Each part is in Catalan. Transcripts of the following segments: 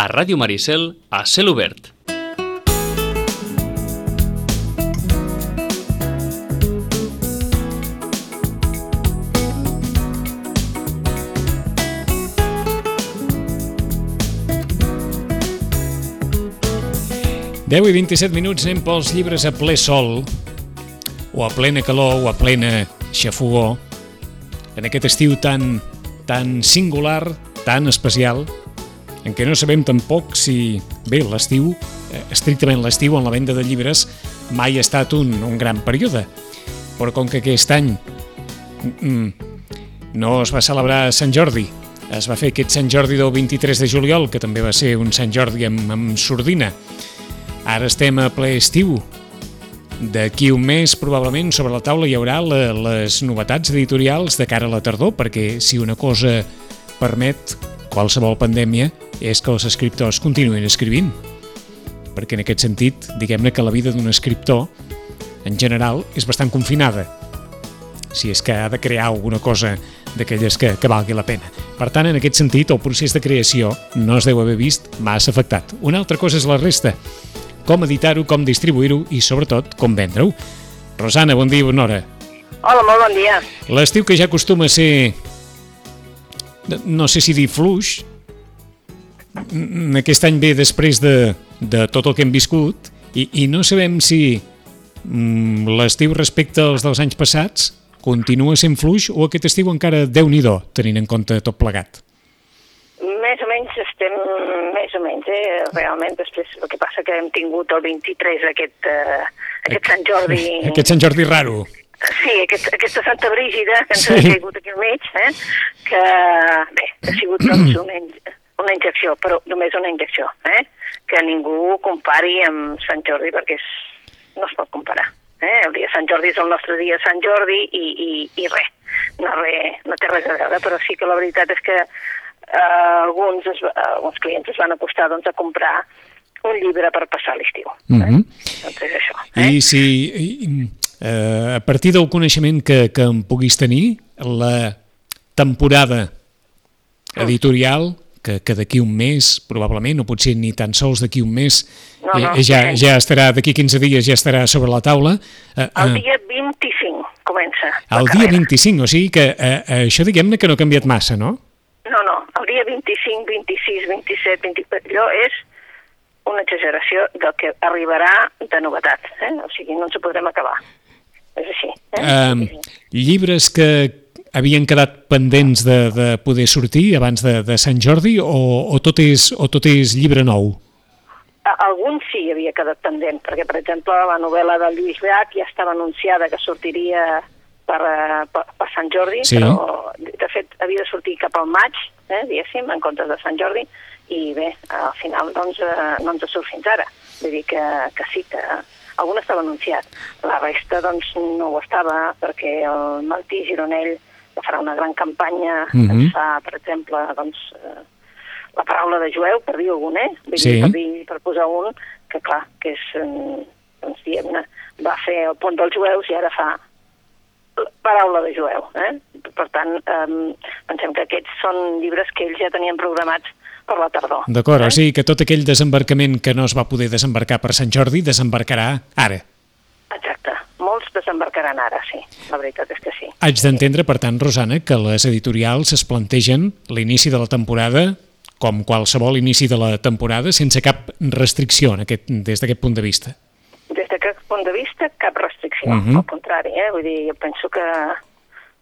a Ràdio Maricel a cel obert. Deu i 27 minuts anem pels llibres a ple sol, o a plena calor, o a plena xafogó, en aquest estiu tan, tan singular, tan especial, en què no sabem tampoc si, bé, l'estiu, eh, estrictament l'estiu en la venda de llibres, mai ha estat un, un gran període. Però com que aquest any mm, no es va celebrar Sant Jordi, es va fer aquest Sant Jordi del 23 de juliol, que també va ser un Sant Jordi amb, amb sordina. Ara estem a ple estiu. D'aquí un mes, probablement, sobre la taula hi haurà la, les novetats editorials de cara a la tardor, perquè si una cosa permet qualsevol pandèmia és que els escriptors continuïn escrivint. Perquè en aquest sentit, diguem-ne que la vida d'un escriptor, en general, és bastant confinada si és que ha de crear alguna cosa d'aquelles que, que valgui la pena. Per tant, en aquest sentit, el procés de creació no es deu haver vist massa afectat. Una altra cosa és la resta, com editar-ho, com distribuir-ho i, sobretot, com vendre-ho. Rosana, bon dia, bona hora. Hola, molt bon dia. L'estiu que ja acostuma a ser, no sé si dir fluix, aquest any ve després de, de tot el que hem viscut i, i no sabem si mm, l'estiu respecte als dels anys passats continua sent fluix o aquest estiu encara déu nhi tenint en compte tot plegat? Més o menys estem, més o menys, eh? realment, després el que passa que hem tingut el 23 aquest, eh, aquest Sant Jordi... Aquest Sant Jordi raro. Sí, aquest, aquesta Santa Brígida que ens sí. ha caigut aquí al mig, eh? que bé, ha sigut doncs, una, una injecció, però només una injecció, eh? que ningú compari amb Sant Jordi perquè és, no es pot comparar. Eh? El dia de Sant Jordi és el nostre dia de Sant Jordi i, i, i res, no, res, no té res a veure, però sí que la veritat és que eh, alguns, es, alguns clients es van acostar doncs, a comprar un llibre per passar l'estiu. Eh? Mm -hmm. Doncs és això. Eh? I si, i, eh, a partir del coneixement que, que en puguis tenir, la temporada editorial que, que d'aquí un mes, probablement, o potser ni tan sols d'aquí un mes, no, no, eh, ja, ja estarà, d'aquí 15 dies ja estarà sobre la taula. Eh, el dia 25 comença. El dia 25, o sigui que eh, eh, això diguem-ne que no ha canviat massa, no? No, no, el dia 25, 26, 27, 24, allò és una exageració del que arribarà de novetat, eh? o sigui, no ens ho podrem acabar. És així. Eh? Um, llibres que, havien quedat pendents de, de poder sortir abans de, de Sant Jordi o, o, tot és, o tot és llibre nou? Algun sí havia quedat pendent, perquè, per exemple, la novel·la de Lluís Llach ja estava anunciada que sortiria per, eh, per, per Sant Jordi, sí. però, de fet, havia de sortir cap al maig, eh, diguéssim, en comptes de Sant Jordi, i bé, al final doncs, eh, no ens surt fins ara. Vull dir que, que sí, que algun estava anunciat. La resta doncs, no ho estava, perquè el Martí Gironell que farà una gran campanya, mm -hmm. ens fa, per exemple, doncs, eh, la paraula de jueu, per dir algun, eh? Vull sí. dir, per, dir, per posar un, que clar, que és, eh, doncs, diguem-ne, va fer el pont dels jueus i ara fa paraula de jueu. Eh? Per tant, eh, pensem que aquests són llibres que ells ja tenien programats per la tardor. D'acord, eh? o sigui que tot aquell desembarcament que no es va poder desembarcar per Sant Jordi desembarcarà ara. Molts desembarcaran ara, sí. La veritat és que sí. Haig d'entendre, per tant, Rosana, que les editorials es plantegen l'inici de la temporada com qualsevol inici de la temporada, sense cap restricció en aquest, des d'aquest punt de vista. Des d'aquest punt de vista, cap restricció, uh mhm. -huh. al contrari, eh? Vull dir, jo penso que,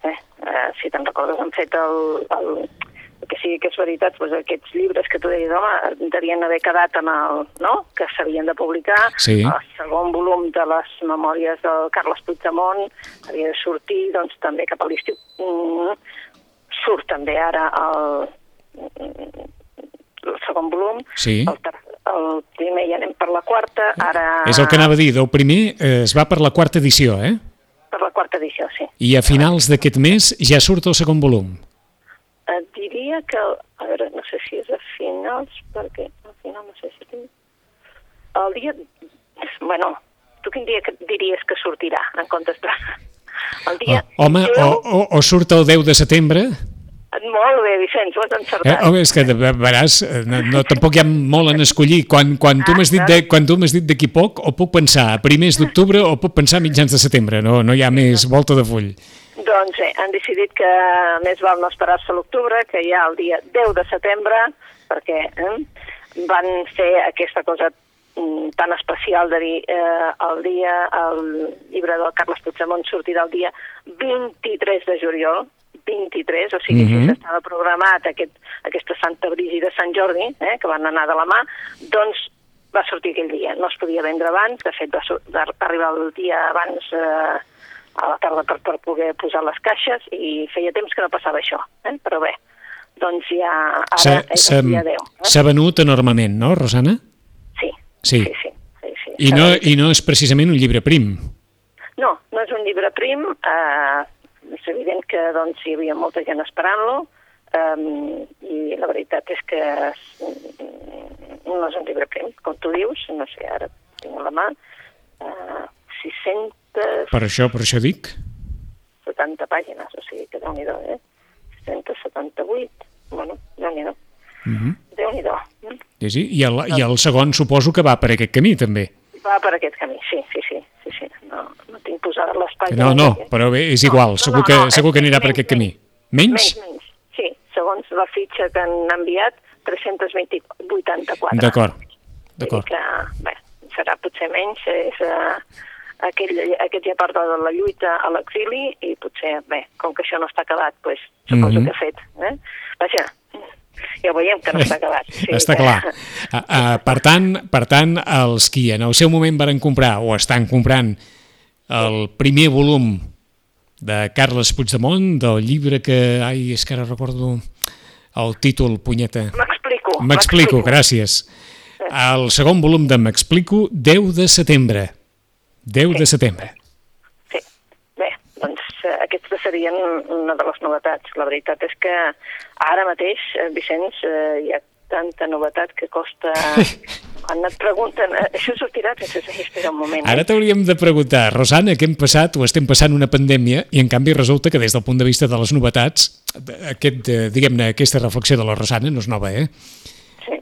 eh, eh, si te'n recordes, han fet el, el, que sí que és veritat, doncs aquests llibres que tu deies, home, devien haver quedat en el, no?, que s'havien de publicar, sí. el segon volum de les memòries del Carles Puigdemont havia de sortir, doncs, també cap a l'estiu. Mm, surt també ara el, el segon volum, sí. el, el primer ja anem per la quarta, ara... És el que anava a dir, del primer eh, es va per la quarta edició, eh? Per la quarta edició, sí. I a finals d'aquest mes ja surt el segon volum diria que, a veure, no sé si és a finals, perquè al final no sé si... El dia... Bueno, tu quin dia que diries que sortirà, en comptes de... El dia... Oh, home, 10... o, o, o surt el 10 de setembre? Molt bé, Vicenç, ho has encertat. Eh, home, és que veràs, eh, no, no, tampoc hi ha molt en escollir. Quan, quan tu m'has dit de, quan tu m'has dit d'aquí poc, o puc pensar a primers d'octubre o puc pensar a mitjans de setembre, no, no hi ha més volta de full. Doncs bé, han decidit que més val no esperar-se a l'octubre, que hi ha el dia 10 de setembre, perquè eh, van fer aquesta cosa mm, tan especial de dir eh, el dia, el llibre del Carles Puigdemont sortirà el dia 23 de juliol, 23, o sigui, mm -hmm. si s'estava programat aquest, aquesta Santa Brígida de Sant Jordi, eh, que van anar de la mà, doncs va sortir aquell dia. No es podia vendre abans, de fet va, va arribar el dia abans eh, a la tarda per, per poder posar les caixes i feia temps que no passava això, eh? però bé, doncs ja ara és el dia 10. Eh? S'ha venut enormement, no, Rosana? Sí, sí, sí. sí, sí, sí I, no, I no és precisament un llibre prim. No, no és un llibre prim, eh, és evident que doncs, hi havia molta gent esperant-lo um, i la veritat és que no és un llibre prim, com tu dius, no sé, ara tinc la mà, uh, 600... Per això, per això dic? 70 pàgines, o sigui que déu-n'hi-do, eh? 678, bueno, déu-n'hi-do. Uh -huh. Déu-n'hi-do. Mm? Sí, sí. I, el, I el segon suposo que va per aquest camí, també. Va per aquest camí, sí, sí, sí. Sí, sí. No, no però bé, és igual, no, segur, no, no, que, no, segur que anirà menys, per aquest camí. Menys? Menys, menys, sí, segons la fitxa que han enviat, 384. D'acord, d'acord. Que, bé, serà potser menys, és... Uh, aquell, aquest ja parla de la lluita a l'exili i potser, bé, com que això no està acabat, doncs suposo mm -hmm. que ha fet. Eh? Vaja, ja veiem que no està acabat. Sí, està clar. Uh, uh, per, tant, per tant, els qui en el seu moment varen comprar o estan comprant el primer volum de Carles Puigdemont, del llibre que... Ai, és que ara recordo el títol, punyeta. M'explico. M'explico, gràcies. El segon volum de M'explico, 10 de setembre. 10 sí. de setembre. Sí. Bé, doncs eh, aquestes serien una de les novetats. La veritat és que ara mateix, eh, Vicenç, eh, hi ha tanta novetat que costa... Quan et pregunten, eh, això sortirà? Penses, espera un moment. Ara t'hauríem de preguntar, Rosana, què hem passat o estem passant una pandèmia i en canvi resulta que des del punt de vista de les novetats, aquest, diguem-ne, aquesta reflexió de la Rosana no és nova, eh? Sí.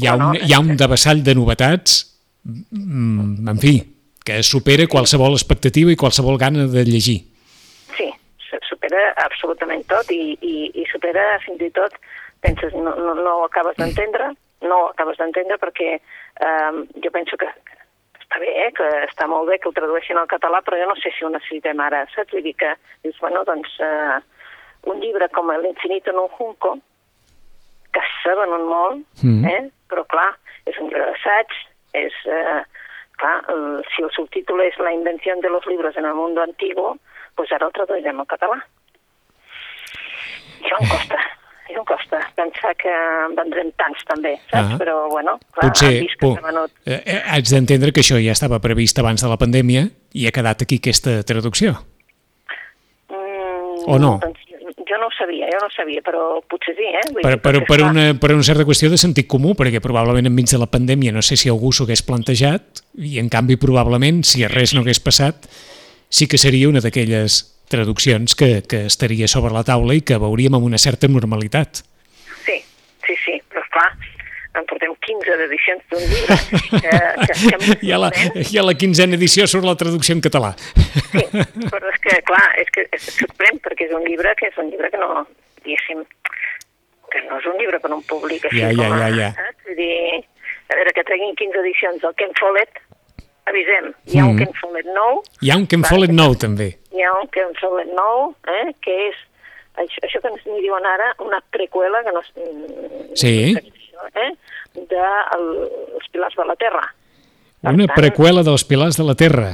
Hi ha, un, hi ha un debassall de novetats, mm, en fi, que supera qualsevol expectativa i qualsevol gana de llegir. Sí, supera absolutament tot i, i, i supera fins i tot, penses, no, no, no ho acabes d'entendre, no acabes d'entendre perquè eh, jo penso que està bé, eh, que està molt bé que ho tradueixin al català, però jo no sé si ho necessitem ara, saps? Vull dir que dius, bueno, doncs, eh, un llibre com L'infinito en un junco, que s'ha venut molt, mm. eh? però clar, és un llibre d'assaig, és, eh, clar, el, si el subtítol és La invenció de los libros en el mundo antiguo, pues ara el traduirem al català. Això em costa, això em costa pensar que en vendrem tants també, saps? Ah. Però, bueno, clar, Potser, vist que venut... Eh, eh, haig d'entendre que això ja estava previst abans de la pandèmia i ha quedat aquí aquesta traducció. Mm, o no? Doncs jo no ho sabia, jo no ho sabia, però potser sí, eh? Vull per, dir, per, per, una, per una certa qüestió de sentit comú, perquè probablement enmig de la pandèmia no sé si algú s'ho hagués plantejat i en canvi probablement, si res no hagués passat, sí que seria una d'aquelles traduccions que, que estaria sobre la taula i que veuríem amb una certa normalitat. Sí, sí, sí, però clar, en portem 15 edicions d'un llibre. Que, que, que hi, ha la, hi ha la quinzena edició sobre la traducció en català. Sí, però és que, clar, és que és sorprèn, perquè és un llibre que és un llibre que no, diguéssim, que no és un llibre que no un publica així ja, ja, ja, ja. Saps? Vull dir, a veure, que treguin 15 edicions del Ken Follett, avisem, hi ha mm. un Ken Follett nou. Hi ha un Ken Follett nou, també. Hi ha un Ken Follett nou, eh, que és això, això que ens diuen ara, una preqüela, que no, sí. no sé això, eh, de el, els pilars de la Terra. Per una tant, preqüela dels pilars de la Terra.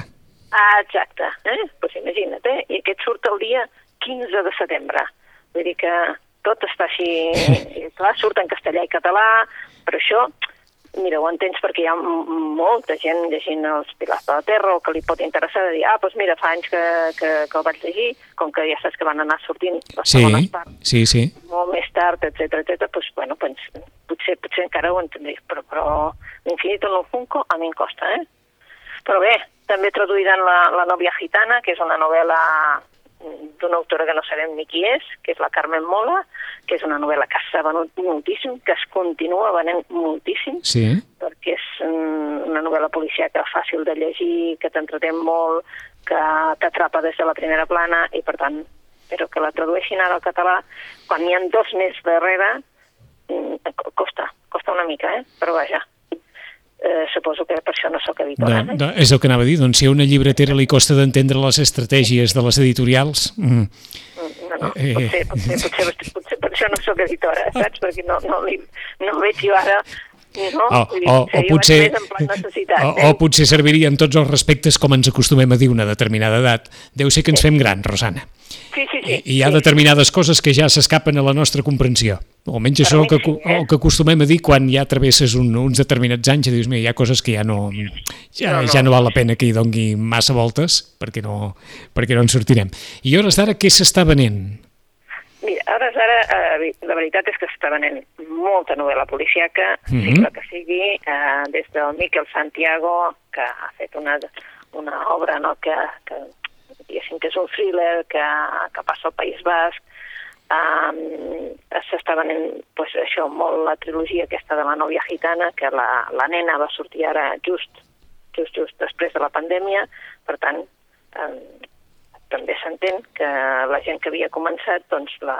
Ah, exacte. Eh? Pues imagina't, eh? I aquest surt el dia 15 de setembre. Vull dir que tot està així... clar, surt en castellà i català, però això Mira, ho entens perquè hi ha molta gent llegint els Pilars de la Terra o que li pot interessar de dir, ah, doncs mira, fa anys que, que, que el vaig llegir, com que ja saps que van anar sortint les sí, segones parts. Sí, sí. Molt més tard, etc etc. doncs, bueno, doncs, potser, potser encara ho entendré, però, però l'infinito en un junco a mi em costa, eh? Però bé, també traduiran la, la nòvia gitana, que és una novel·la d'una autora que no sabem ni qui és, que és la Carmen Mola, que és una novel·la que s'ha venut moltíssim, que es continua venent moltíssim, sí. perquè és una novel·la policíaca fàcil de llegir, que t'entretén molt, que t'atrapa des de la primera plana i, per tant, però que la tradueixin ara al català, quan n'hi ha dos més darrere, mm, costa, costa una mica, eh? però vaja, eh, suposo que per això no sóc editora. De, de, és el que anava a dir, doncs si a una llibretera li costa d'entendre les estratègies de les editorials... Mm. No, no, eh, potser, potser, potser, potser, potser per això no sóc editora, saps? Perquè no, no, li, no veig jo ara no? O, o, o, potser, o, o eh? potser serviria en tots els respectes com ens acostumem a dir una determinada edat. Deu ser que ens fem gran, Rosana. Sí, sí, sí. I hi ha determinades coses que ja s'escapen a la nostra comprensió. O almenys això el que, sí, eh? el que acostumem a dir quan ja travesses un, uns determinats anys i dius, mira, hi ha coses que ja no, ja, no, no. ja no val la pena que hi dongui massa voltes perquè no, perquè no en sortirem. I a hores d'ara què s'està venent? Mira, ara, eh, la veritat és que s'està venent molta novel·la policiaca, mm -hmm. sigui que sigui, eh, des del Miquel Santiago, que ha fet una, una obra no, que, que diguéssim que és un thriller que, que passa al País Basc, um, s'està venent pues, això, molt la trilogia aquesta de la nòvia gitana, que la, la nena va sortir ara just, just, just després de la pandèmia, per tant, um, també s'entén que la gent que havia començat doncs la,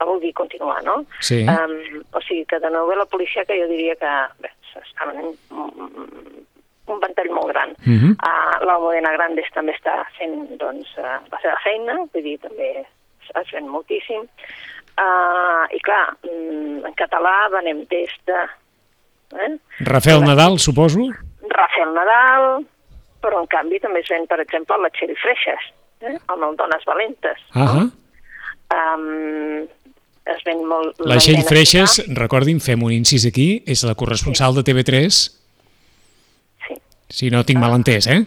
la vulgui continuar, no? Sí. Um, o sigui que de novel·la que jo diria que bé, s'estaven un ventall molt gran. Uh -huh. uh, L'Almudena Grandes també està fent doncs, uh, la seva feina, vull dir, també es ven moltíssim. Uh, I clar, mm, en català venem des de... Eh? Rafael Nadal, suposo? Rafael Nadal, però en canvi també es ven, per exemple, la Txell Freixas, eh? amb el Dones Valentes. Uh -huh. um, es ven molt... La Txell Freixas, recordin, fem un incís aquí, és la corresponsal sí. de TV3 si no tinc ah. mal entès, eh?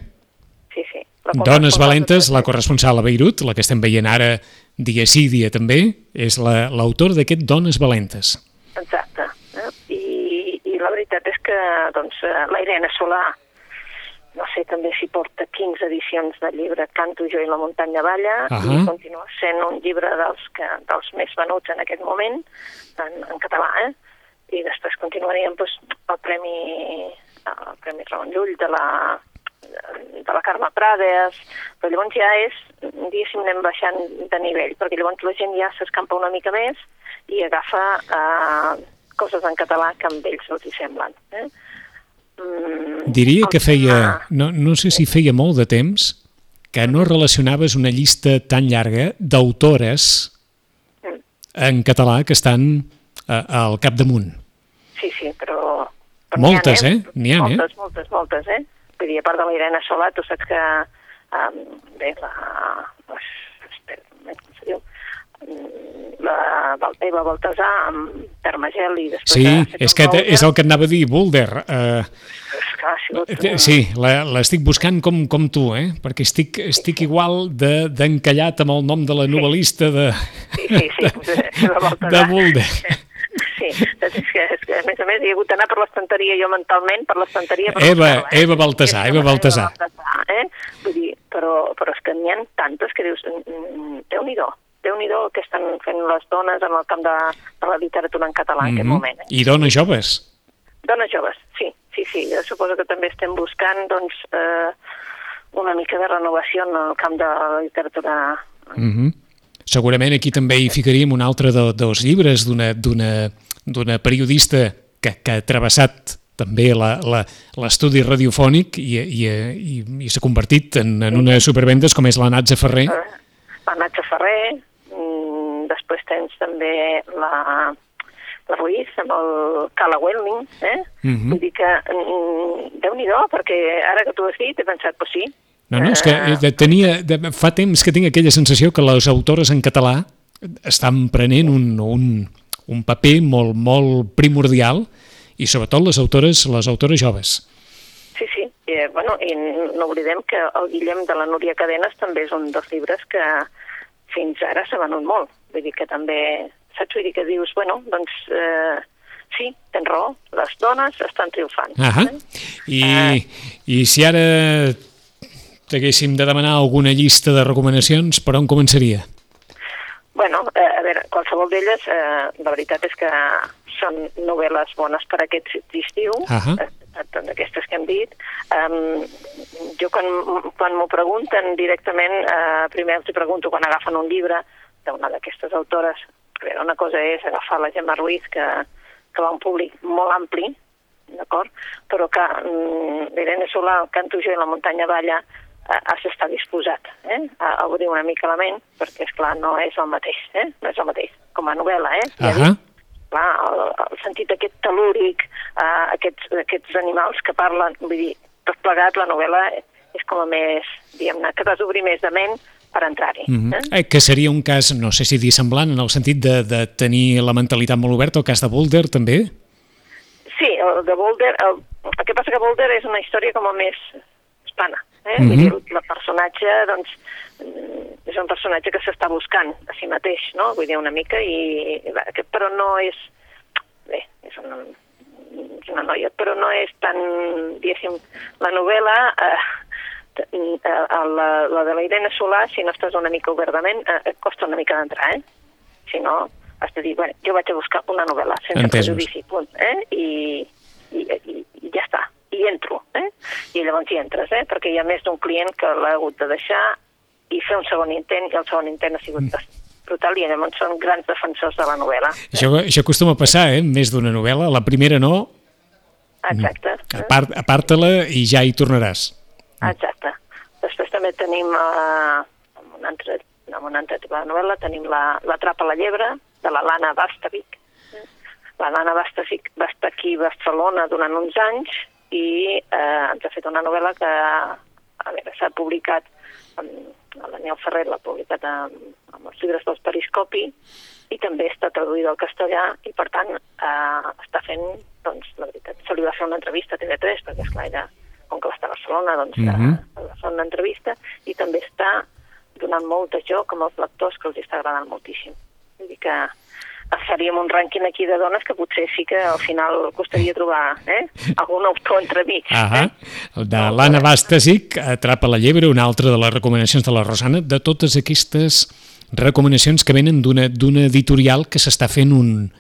Sí, sí. Dones Valentes, la corresponsal a Beirut, la que estem veient ara dia sí, dia també, és l'autor la, d'aquest Dones Valentes. Exacte. Eh? I, I la veritat és que doncs, eh, la Irene Solà, no sé també si porta 15 edicions del llibre Canto jo i la muntanya balla, uh -huh. i continua sent un llibre dels, que, dels més venuts en aquest moment, en, en català, eh? I després continuaríem doncs, el Premi el Premi Ramon Llull, de la, de la Carme Prades, però llavors ja és, diguéssim, anem baixant de nivell, perquè llavors la gent ja s'escampa una mica més i agafa eh, coses en català que amb ells els hi semblen. Eh? Diria que feia, no, no sé si feia molt de temps, que no relacionaves una llista tan llarga d'autores mm. en català que estan eh, al capdamunt. Sí, sí, però moltes, eh? N'hi ha, eh? Moltes, moltes, moltes, eh? Vull dir, a part de la Irene Solà, tu saps que... Um, bé, la... Diu? Mm, la Eva Baltasar amb Termagel i després... Sí, és, que és el que et anava a dir, Boulder. Uh, sí, l'estic buscant com, com tu, eh? perquè estic, estic igual d'encallat de, amb el nom de la novel·lista de, sí, sí, sí, de, de Boulder. Sí, és que, és que a més a més hi ha hagut d'anar per l'estanteria jo mentalment, per l'estanteria... Eva, eh? Eva Baltasar, Eva Baltasar. Eva Baltasar eh? Vull dir, però, però és que n'hi ha tantes que dius, mm, mm, Déu-n'hi-do, déu nhi déu que estan fent les dones en el camp de, de la literatura en català mm -hmm. en aquest mhm. moment. Eh? I dones joves. Dones joves, sí, sí, sí. Jo suposo que també estem buscant, doncs, eh, una mica de renovació en el camp de la literatura mm -hmm. Segurament aquí també hi ficaríem un altre de, dels llibres d'una periodista que, que ha travessat també l'estudi radiofònic i, i, i, i s'ha convertit en, en una supervendes com és la Natza Ferrer. La Natza Ferrer, després tens també la, la Ruiz amb el Cala Welling, eh? Uh mhm. -huh. Vull dir que, mm, déu-n'hi-do, perquè ara que tu has dit he pensat, pues sí. No, no, és que eh, tenia, fa temps que tinc aquella sensació que les autores en català estan prenent un, un, un paper molt, molt primordial i sobretot les autores, les autores joves. Sí, sí. I, eh, bueno, i no oblidem que el Guillem de la Núria Cadenes també és un dels llibres que fins ara s'ha venut molt. Vull dir que també, saps? Vull dir que dius, bueno, doncs eh, sí, tens raó, les dones estan triomfant. Uh -huh. I, uh, I si ara t'haguéssim de demanar alguna llista de recomanacions, per on començaria? Bueno, eh, a veure, qualsevol d'elles, eh, la veritat és que són novel·les bones per aquest estiu, uh -huh. eh, d'aquestes que hem dit. Um, jo quan, quan m'ho pregunten directament, eh, primer els pregunto quan agafen un llibre d'una d'aquestes autores, veure, una cosa és agafar la Gemma Ruiz, que, que va un públic molt ampli, d'acord? Però que mm, Irene Solà, el Canto jo i la muntanya balla, eh, has d'estar disposat eh, a obrir una mica la ment, perquè, és clar no és el mateix, eh? no és el mateix, com a novel·la, eh? Ja uh -huh. clar, el, el sentit aquest telúric, eh, aquests, aquests animals que parlen, vull dir, tot plegat, la novel·la és com a més, diguem-ne, que t'has d'obrir més de ment per entrar-hi. Mm -hmm. eh? Que seria un cas, no sé si dir semblant, en el sentit de, de tenir la mentalitat molt oberta, el cas de Boulder, també? Sí, el de Boulder, el, el que passa que Boulder és una història com a més hispana, Eh? Mm -hmm. Vull dir, el personatge, doncs, mm, és un personatge que s'està buscant a si mateix, no? Vull dir, una mica, i, però no és... Bé, és una, és una noia, però no és tan, diguéssim, la novel·la... Eh, eh, la, la de la Irene Solà, si no estàs una mica obertament, eh, costa una mica d'entrar, eh? Si no, has de dir, bueno, jo vaig a buscar una novel·la sense Entesos. prejudici, punt, eh? I, i, i, i ja està i entro, eh? I llavors hi entres, eh? Perquè hi ha més d'un client que l'ha hagut de deixar i fer un segon intent, i el segon intent ha sigut mm. brutal, i llavors són grans defensors de la novel·la. Això, això acostuma a passar, eh? Més d'una novel·la. La primera no, Exacte. apart, aparta-la i ja hi tornaràs. Exacte. Després també tenim, eh, en un altre, en un altre tipus de novel·la, tenim la, la trapa a la llebre, de la Lana Bastavic. La Lana Bastavic va estar aquí a Barcelona durant uns anys i eh, ens ha fet una novel·la que a veure, s'ha publicat amb, el Daniel Ferrer l'ha publicat amb, amb els llibres dels Periscopi i també està traduïda al castellà i per tant eh, està fent doncs la veritat, se li va fer una entrevista a TV3 perquè esclar ella, com que va estar a Barcelona doncs -hmm. eh, va fer una entrevista i també està donant molt de joc amb els lectors que els està agradant moltíssim vull dir que faríem un rànquing aquí de dones que potser sí que al final costaria trobar eh? algun autor entremig. Ah eh? De l'Anna Bastasic, Atrapa la llebre, una altra de les recomanacions de la Rosana, de totes aquestes recomanacions que venen d'una editorial que s'està fent un,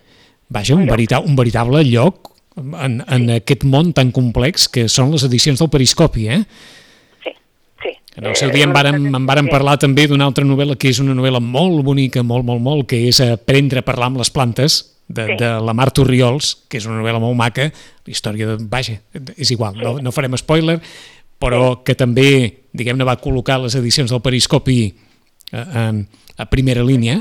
vaja, un, verita, un veritable lloc en, en sí. aquest món tan complex que són les edicions del Periscopi, eh? En el seu dia em varen, em varen parlar també d'una altra novel·la que és una novel·la molt bonica, molt, molt, molt, que és Aprendre a parlar amb les plantes, de, sí. de la Mar Torriols, que és una novel·la molt maca, la història de... Vaja, és igual, no, no farem spoiler, però sí. que també, diguem-ne, va col·locar les edicions del Periscopi a, a, a primera línia,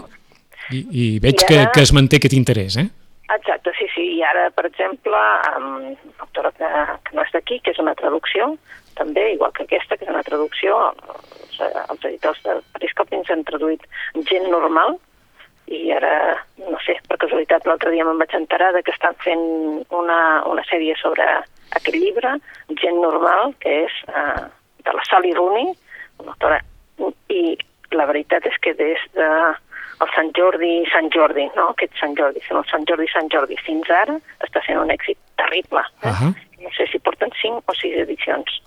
i, i veig I ara... que, que es manté aquest interès, eh? Exacte, sí, sí. I ara, per exemple, amb autora que, que no és d'aquí, que és una traducció, també, igual que aquesta, que és una traducció, els, els editors de Periscopi ens han traduït gent normal, i ara, no sé, per casualitat l'altre dia me'n vaig enterar que estan fent una, una sèrie sobre aquest llibre, Gent normal, que és uh, de la Sally Rooney, una autora, i la veritat és que des de el Sant Jordi Sant Jordi, no aquest Sant Jordi, sinó el Sant Jordi Sant Jordi, fins ara està sent un èxit terrible. Eh? Uh -huh. No sé si porten cinc o sis edicions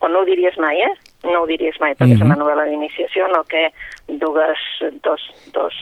o no ho diries mai, eh? No ho diries mai, perquè mm -hmm. és una mhm. novel·la d'iniciació en que dues, dos, dos,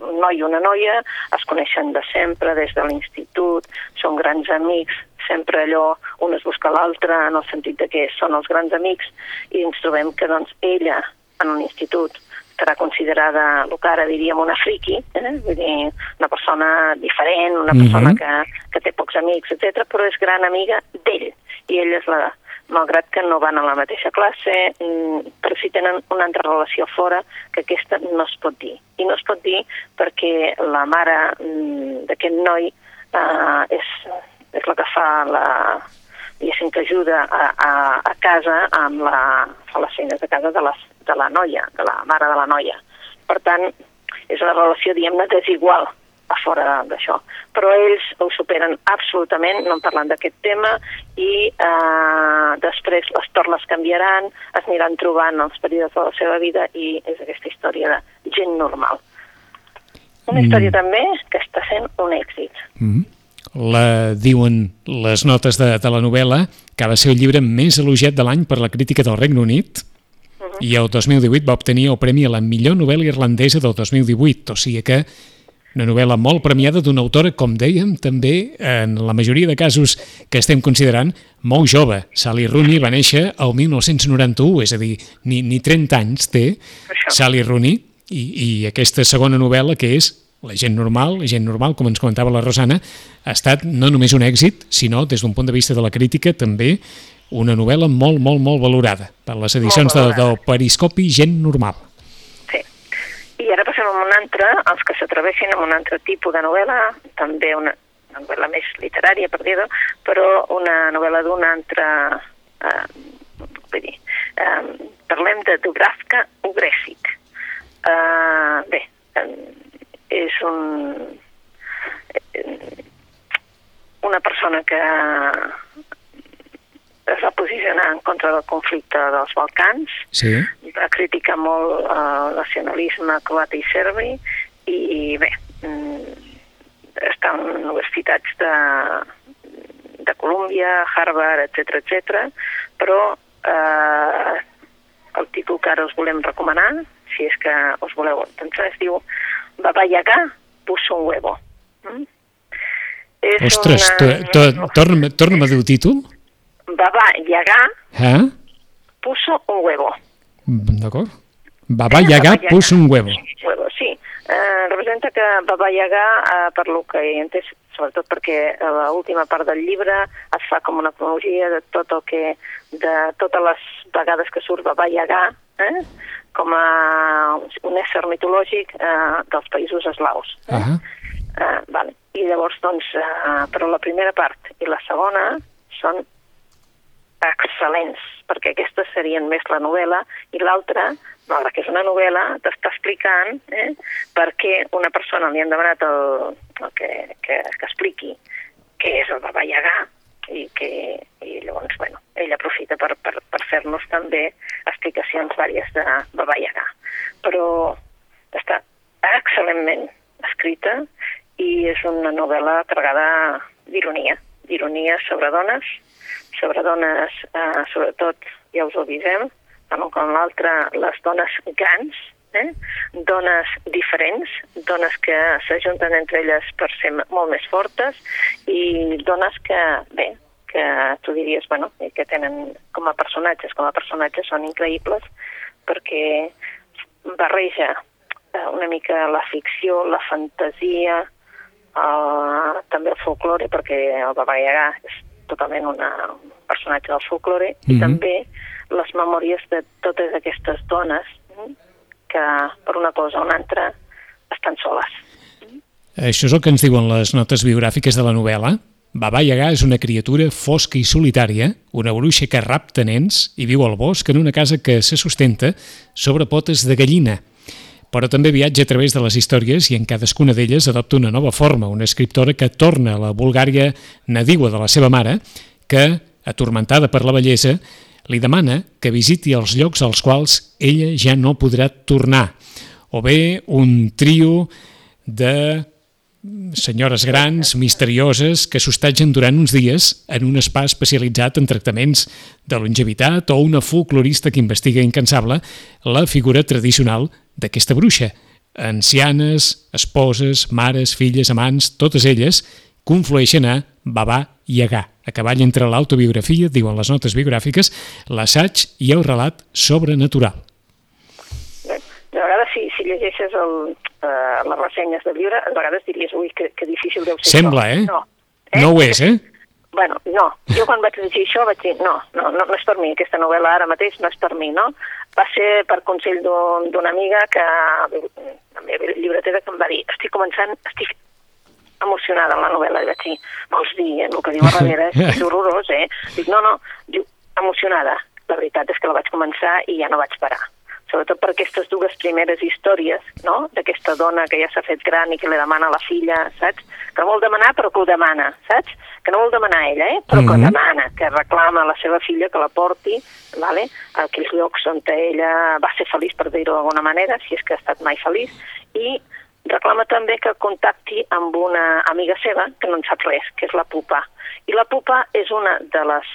un noi i una noia es coneixen de sempre, des de l'institut, són grans amics, sempre allò, un es busca l'altre, en el sentit de que són els grans amics, i ens trobem que doncs, ella, en un institut, serà considerada el que ara diríem una friki, eh? vull dir, una persona diferent, una persona mm -hmm. que, que té pocs amics, etc, però és gran amiga d'ell, i ell és la, malgrat que no van a la mateixa classe, mm, però sí tenen una altra relació fora que aquesta no es pot dir. I no es pot dir perquè la mare mm, d'aquest noi eh, és, és la que fa la, diguéssim que ajuda a, a, a casa amb la, les feines de casa de, les, de la noia, de la mare de la noia. Per tant, és una relació, diguem-ne, desigual a fora d'això. Però ells ho superen absolutament, no en parlant d'aquest tema, i eh, després les tornes canviaran, es aniran trobant els períodes de la seva vida i és aquesta història de gent normal. Una mm. història també que està sent un èxit. Mm. La diuen les notes de, de la novel·la, que ha de ser el llibre més elogiat de l'any per la crítica del Regne Unit, i el 2018 va obtenir el Premi a la millor novel·la irlandesa del 2018, o sigui que una novel·la molt premiada d'una autora, com dèiem, també en la majoria de casos que estem considerant, molt jove. Sally Rooney va néixer el 1991, és a dir, ni, ni 30 anys té Sally Rooney, i, i aquesta segona novel·la, que és La gent normal, la gent normal, com ens comentava la Rosana, ha estat no només un èxit, sinó, des d'un punt de vista de la crítica, també una novel·la molt, molt, molt valorada per les edicions de, del Periscopi Gent Normal. I ara passem a un altre, els que s'atreveixin a un altre tipus de novel·la, també una, una novel·la més literària, per dir-ho, però una novel·la d'un altre... Eh, vull dir, eh, parlem de Dubravka Ugresic. Eh, bé, eh, és un, eh, una persona que es va posicionar en contra del conflicte dels Balcans, sí. va criticar molt eh, el nacionalisme croat i serbi, i bé, mm, està en universitats de, de Colúmbia, Harvard, etc etc. però eh, el títol que ara us volem recomanar, si és que us voleu pensar, es diu Baba Yaga puso un huevo. Mm? És Ostres, una... torna'm, torna'm a dir el títol. Baba Yaga eh? puso un huevo. D'acord. Baba Yaga puso un huevo. huevo sí. Eh, representa que Baba Yaga, eh, per lo que he entès, sobretot perquè a l'última part del llibre es fa com una cronologia de tot el que, de totes les vegades que surt Baba Yaga, eh? com a un ésser mitològic eh, dels països eslaus. Eh? Uh -huh. eh, vale. I llavors, doncs, eh, però la primera part i la segona són excel·lents, perquè aquestes serien més la novel·la, i l'altra, malgrat que és una novel·la, t'està explicant eh, per què una persona li han demanat el, el que, que, que expliqui què és el Baba Yaga, i, que, i llavors, bueno, ell aprofita per, per, per fer-nos també explicacions vàries de Baba Yaga. Però està excel·lentment escrita i és una novel·la carregada d'ironia, d'ironia sobre dones, sobre dones, eh, sobretot, ja us ho avisem, amb com l'altre, les dones grans, eh? dones diferents, dones que s'ajunten entre elles per ser molt més fortes i dones que, bé, que tu diries, bueno, que tenen com a personatges, com a personatges són increïbles perquè barreja eh, una mica la ficció, la fantasia, el, també el folklore, perquè el Baba Yaga és totalment una, un personatge del folklore, mm -hmm. i mhm. també les memòries de totes aquestes dones mm, que per una cosa o una altra estan soles. Això és el que ens diuen les notes biogràfiques de la novel·la. Baba Yaga és una criatura fosca i solitària, una bruixa que rapta nens i viu al bosc en una casa que se sustenta sobre potes de gallina però també viatja a través de les històries i en cadascuna d'elles adopta una nova forma, una escriptora que torna a la Bulgària nadiua de la seva mare, que, atormentada per la bellesa, li demana que visiti els llocs als quals ella ja no podrà tornar, o bé un trio de senyores grans, misterioses, que s'hostatgen durant uns dies en un spa especialitzat en tractaments de longevitat o una folclorista que investiga incansable la figura tradicional d'aquesta bruixa. Ancianes, esposes, mares, filles, amants, totes elles conflueixen a Babà i Agà, a cavall entre l'autobiografia, diuen les notes biogràfiques, l'assaig i el relat sobrenatural. Si, llegeixes el, uh, les ressenyes de llibre, a vegades diries, ui, que, que difícil deu ser Sembla, això. eh? No, eh? no ho és, eh? Bueno, no. Jo quan vaig llegir això vaig dir, no, no, no, no és per mi, aquesta novel·la ara mateix no és per mi, no? Va ser per consell d'una un, amiga que, la meva llibretera, que em va dir, estic començant, estic emocionada amb la novel·la, i vaig dir, vols dir, eh, el que diu a darrere és horrorós, eh? Dic, no, no, diu, emocionada. La veritat és que la vaig començar i ja no vaig parar sobretot per aquestes dues primeres històries, no?, d'aquesta dona que ja s'ha fet gran i que li demana a la filla, saps? Que vol demanar però que ho demana, saps? Que no vol demanar ella, eh? Però mm -hmm. que mhm. demana, que reclama a la seva filla que la porti, vale? a aquells llocs on ella va ser feliç, per dir-ho d'alguna manera, si és que ha estat mai feliç, i reclama també que contacti amb una amiga seva que no en sap res, que és la Pupa. I la Pupa és una de les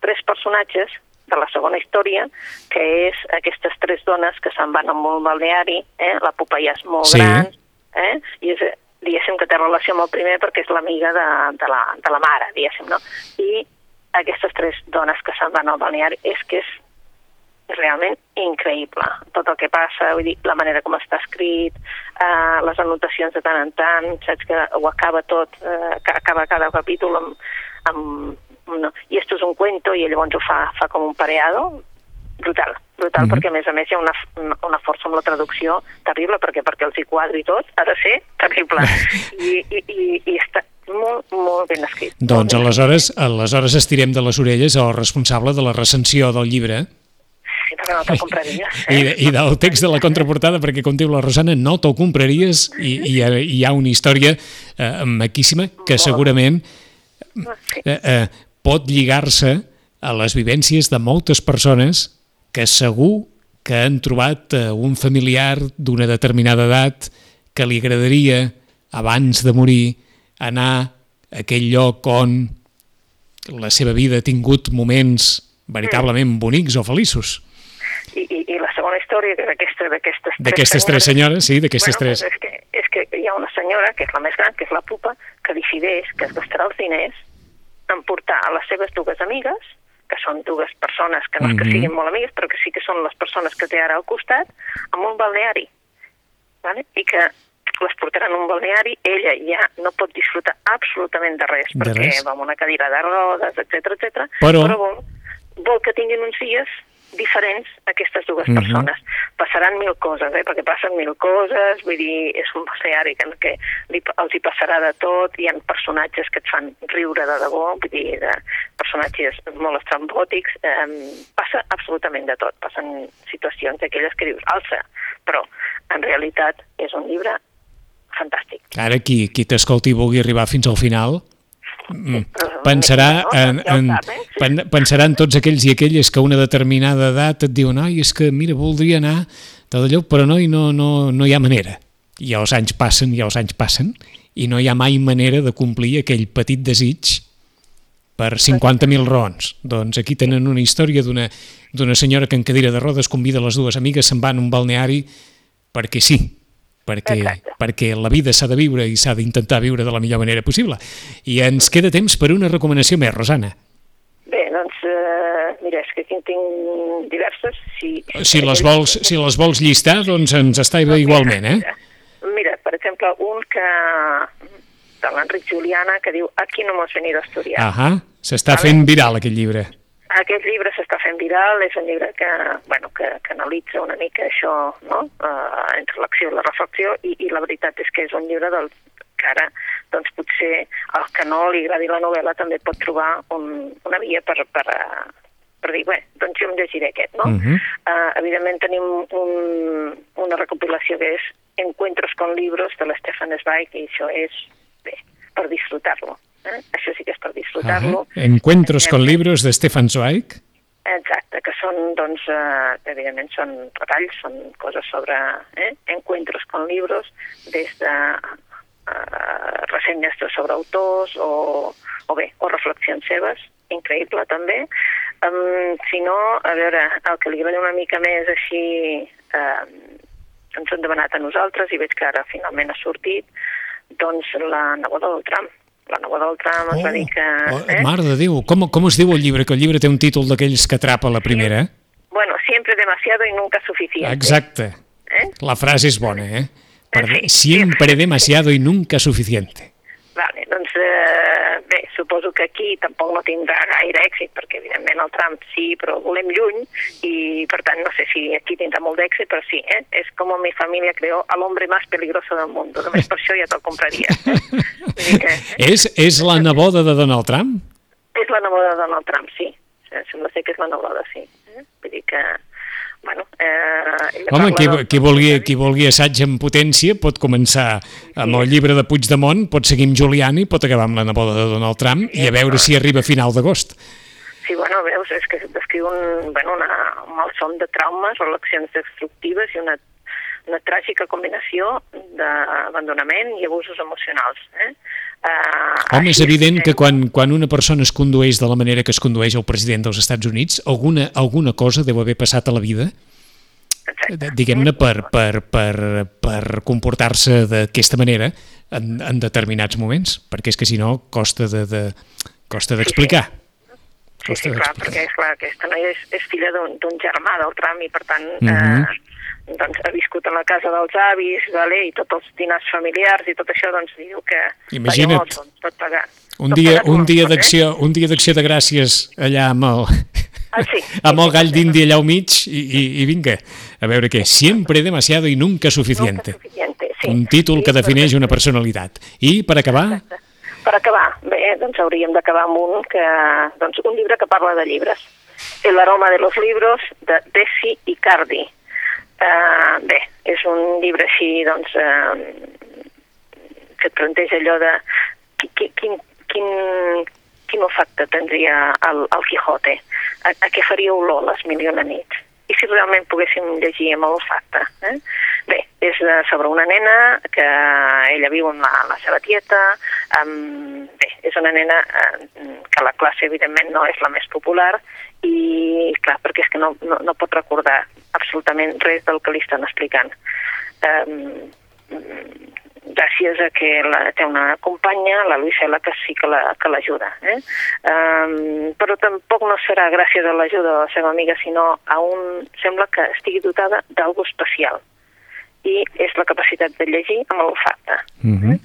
tres personatges de la segona història, que és aquestes tres dones que se'n van a un balneari, eh? la ja és molt Sí. gran, eh? i és, diguéssim que té relació amb el primer perquè és l'amiga de, de, la, de la mare, diguéssim, no? I aquestes tres dones que se'n van al balneari és que és realment increïble. Tot el que passa, vull dir, la manera com està escrit, eh, les anotacions de tant en tant, saps que ho acaba tot, eh, que acaba cada capítol amb... amb no, i esto és un cuento, i llavors ho fa, fa com un pareado, brutal, brutal, Mhm. perquè a més a més hi ha una, una força amb la traducció terrible, perquè perquè els hi quadri tot ha de ser terrible. I, i, i, i està molt, molt ben escrit. Doncs ben aleshores, aleshores estirem de les orelles al responsable de la recensió del llibre Sí, perquè no te'l compraries. i, Eh? i del text de la contraportada, perquè com diu la Rosana, no t'ho compraries i, i hi ha- hi ha una història eh, maquíssima que segurament Sí. eh, eh, pot lligar-se a les vivències de moltes persones que segur que han trobat eh, un familiar d'una determinada edat que li agradaria, abans de morir, anar a aquell lloc on la seva vida ha tingut moments veritablement bonics o feliços. I, i, I la segona història, d'aquestes D'aquestes tres senyores, sí, d'aquestes bueno, tres. És que, és que hi ha una senyora, que és la més gran, que és la pupa, que decideix que es gastarà els diners en portar a les seves dues amigues, que són dues persones que no és que Mhm. siguin molt amigues, però que sí que són les persones que té ara al costat, amb un balneari. Vale? I que les portaran a un balneari, ella ja no pot disfrutar absolutament de res, De perquè res. va amb una cadira de rodes, etc etc. Però- però vol, vol que tinguin uns dies diferents aquestes dues Mhm. persones. Passaran mil coses, eh? perquè passen mil coses, vull dir, és un balneari que, que li, els hi passarà de tot, hi ha personatges que et fan riure de debò, vull dir, de personatges molt estrambòtics, eh, passa absolutament de tot, passen situacions d'aquelles que dius, alça, però en realitat és un llibre fantàstic. Ara, qui, qui t'escolti i vulgui arribar fins al final, pensarà, no, en, en, eh? pen- pensarà en tots aquells i aquelles que a una determinada edat et diuen ai, és que, mira, voldria anar tot allò, però no, i no, no, no hi ha manera. I els anys passen, i els anys passen, i no hi ha mai manera de complir aquell petit desig per 50.000 raons. Doncs aquí tenen una història d'una d'una senyora que en cadira de rodes convida les dues amigues, se'n van a un balneari perquè sí, perquè, Exacte. perquè la vida s'ha de viure i s'ha d'intentar viure de la millor manera possible. I ens queda temps per una recomanació més, Rosana. Bé, doncs, eh, mira, és que en tinc diverses. Si, Si les vols, si les vols llistar, doncs ens està bé igualment, eh? Mira, mira, per exemple, un que de l'Enric Juliana que diu Aquí no hemos venido a estudiar. Ahà, s'està Vale. fent viral aquest llibre. Aquest llibre s'està fent viral, és un llibre que, bueno, que, que analitza una mica això, no? Uh, entre l'acció i la reflexió, i, i la veritat és que és un llibre del que ara, doncs potser el que no li agradi la novel·la també pot trobar un, una via per, per, eh, per dir, bé, doncs jo em llegiré aquest, no? Mhm. uh, evidentment tenim un, una recopilació que és Encuentros con libros de l'Stefan Zweig, i això és, bé, per disfrutar-lo. Eh? Això sí que és per disfrutar-lo. Ahà. Encuentros con libros de Stefan Zweig. Exacte, que són, doncs, eh, evidentment són retalls, són coses sobre eh, encuentros con libros, des de eh, ressenyes sobre autors o, o bé, o reflexions seves, increïble també. Um, si no, a veure, el que li agrada una mica més així, eh, ens han demanat a nosaltres i veig que ara finalment ha sortit, doncs la neboda del tram. La neboda del tram es va dir que... oh, mare de Déu, com, com es diu el llibre? Que el llibre té un títol d'aquells que atrapa la primera. Bueno, siempre demasiado y nunca suficiente. Exacte. Eh? La frase és bona, eh? Per, Sí, siempre demasiado y nunca suficiente. Vale, doncs eh, bé, suposo que aquí tampoc no tindrà gaire èxit, perquè evidentment el Trump sí, però volem lluny, i per tant no sé si aquí tindrà molt d'èxit, però sí, eh? és com mi família creó al hombre más peligroso del mundo, només per això ja te'l compraria. Eh? Que És, és la neboda de Donald Trump? és la neboda de Donald Trump, sí. Sembla ser que és la neboda, sí. Eh? Vull dir que, bueno... Eh, Home, qui, del- qui, vulgui, qui vulgui assaig en potència pot començar amb el llibre de Puigdemont, pot seguir amb Giuliani, pot acabar amb la neboda de Donald Trump i a veure si arriba a final d'agost. Sí, bueno, veus, és que descriu un, bueno, una, un malson de traumes, relacions destructives i una, una tràgica combinació d'abandonament i abusos emocionals. Eh? Uh, Home, és evident que quan, quan una persona es condueix de la manera que es condueix el president dels Estats Units, alguna, alguna cosa deu haver passat a la vida diguem-ne, per, per, per, per comportar-se d'aquesta manera en, en determinats moments, perquè és que si no costa de, de costa d'explicar. Sí, sí. sí, sí, clar, perquè és clar, aquesta noia és, és filla d'un germà del tram i per tant uh -huh. eh, doncs, ha viscut a la casa dels avis, vale, i tots els dinars familiars i tot això, doncs diu que... Imagina't, llavors, doncs, tot pagat. Un dia, un dia d'acció eh? un dia d'acció de gràcies allà amb el, ah, sí. amb el gall d'indi allà al mig i, i, i vinga, a veure què, siempre demasiado y nunca suficiente. Nunca suficiente sí. Un títol sí, que defineix una personalitat. I per acabar... Exacte. Per acabar, bé, doncs hauríem d'acabar amb un, que, doncs, un llibre que parla de llibres. El aroma de los libros, de Desi Icardi. Uh, bé, és un llibre així, doncs, uh, que et planteja allò de quin, quin, quin, quin efecte tindria el, el Quijote, a, a què faria olor les mil i una nits i si realment poguéssim llegir amb olfacte. Eh? Bé, és sobre una nena que ella viu amb la, la seva tieta, um, bé, és una nena eh, que la classe evidentment no és la més popular i clar, perquè és que no, no, no pot recordar absolutament res del que li estan explicant. Um, gràcies a que la, té una companya, la Luisela, que sí que l'ajuda. La, eh? um, però tampoc no serà gràcies a l'ajuda de la seva amiga, sinó a un... sembla que estigui dotada d'algú especial. I és la capacitat de llegir amb l'olfacte. Mm -hmm.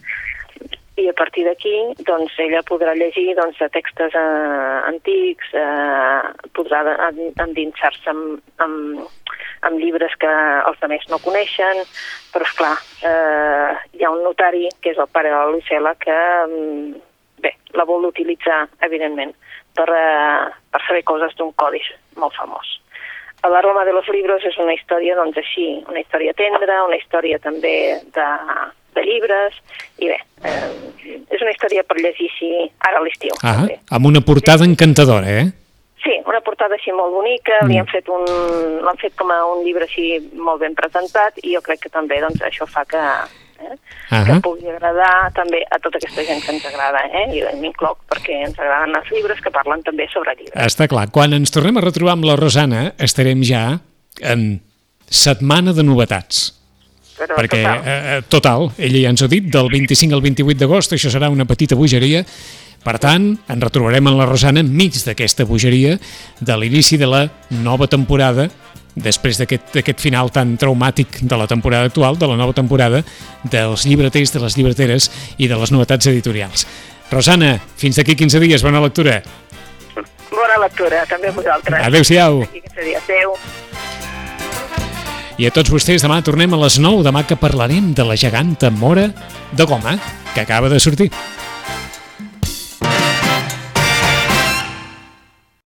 I a partir d'aquí, doncs, ella podrà llegir doncs, de textos eh, antics, eh, podrà endinsar-se amb, amb amb llibres que els altres no coneixen, però és clar, eh, hi ha un notari, que és el pare de la Lucela, que mm, bé, la vol utilitzar, evidentment, per, eh, per saber coses d'un codi molt famós. La Roma de los libros és una història, doncs així, una història tendra, una història també de, de llibres, i bé, eh, és una història per llegir així ara a l'estiu. Ah, amb una portada encantadora, eh? Sí, una portada així molt bonica, mm. li han fet un, l'han fet com a un llibre així molt ben presentat i jo crec que també doncs, això fa que, eh, uh -huh. que pugui agradar també a tota aquesta gent que ens agrada, eh? i m'incloc perquè ens agraden els llibres que parlen també sobre llibres. Està clar, quan ens tornem a retrobar amb la Rosana estarem ja en setmana de novetats. Però perquè, total. Eh, total, ella ja ens ha dit, del 25 al 28 d'agost, això serà una petita bogeria, per tant, ens retrobarem en la Rosana enmig d'aquesta bogeria de l'inici de la nova temporada després d'aquest final tan traumàtic de la temporada actual, de la nova temporada dels llibreters, de les llibreteres i de les novetats editorials. Rosana, fins d'aquí 15 dies, bona lectura. Bona lectura, també a vosaltres. Adéu-siau. Adéu. I a tots vostès, demà tornem a les 9, demà que parlarem de la geganta mora de goma, que acaba de sortir.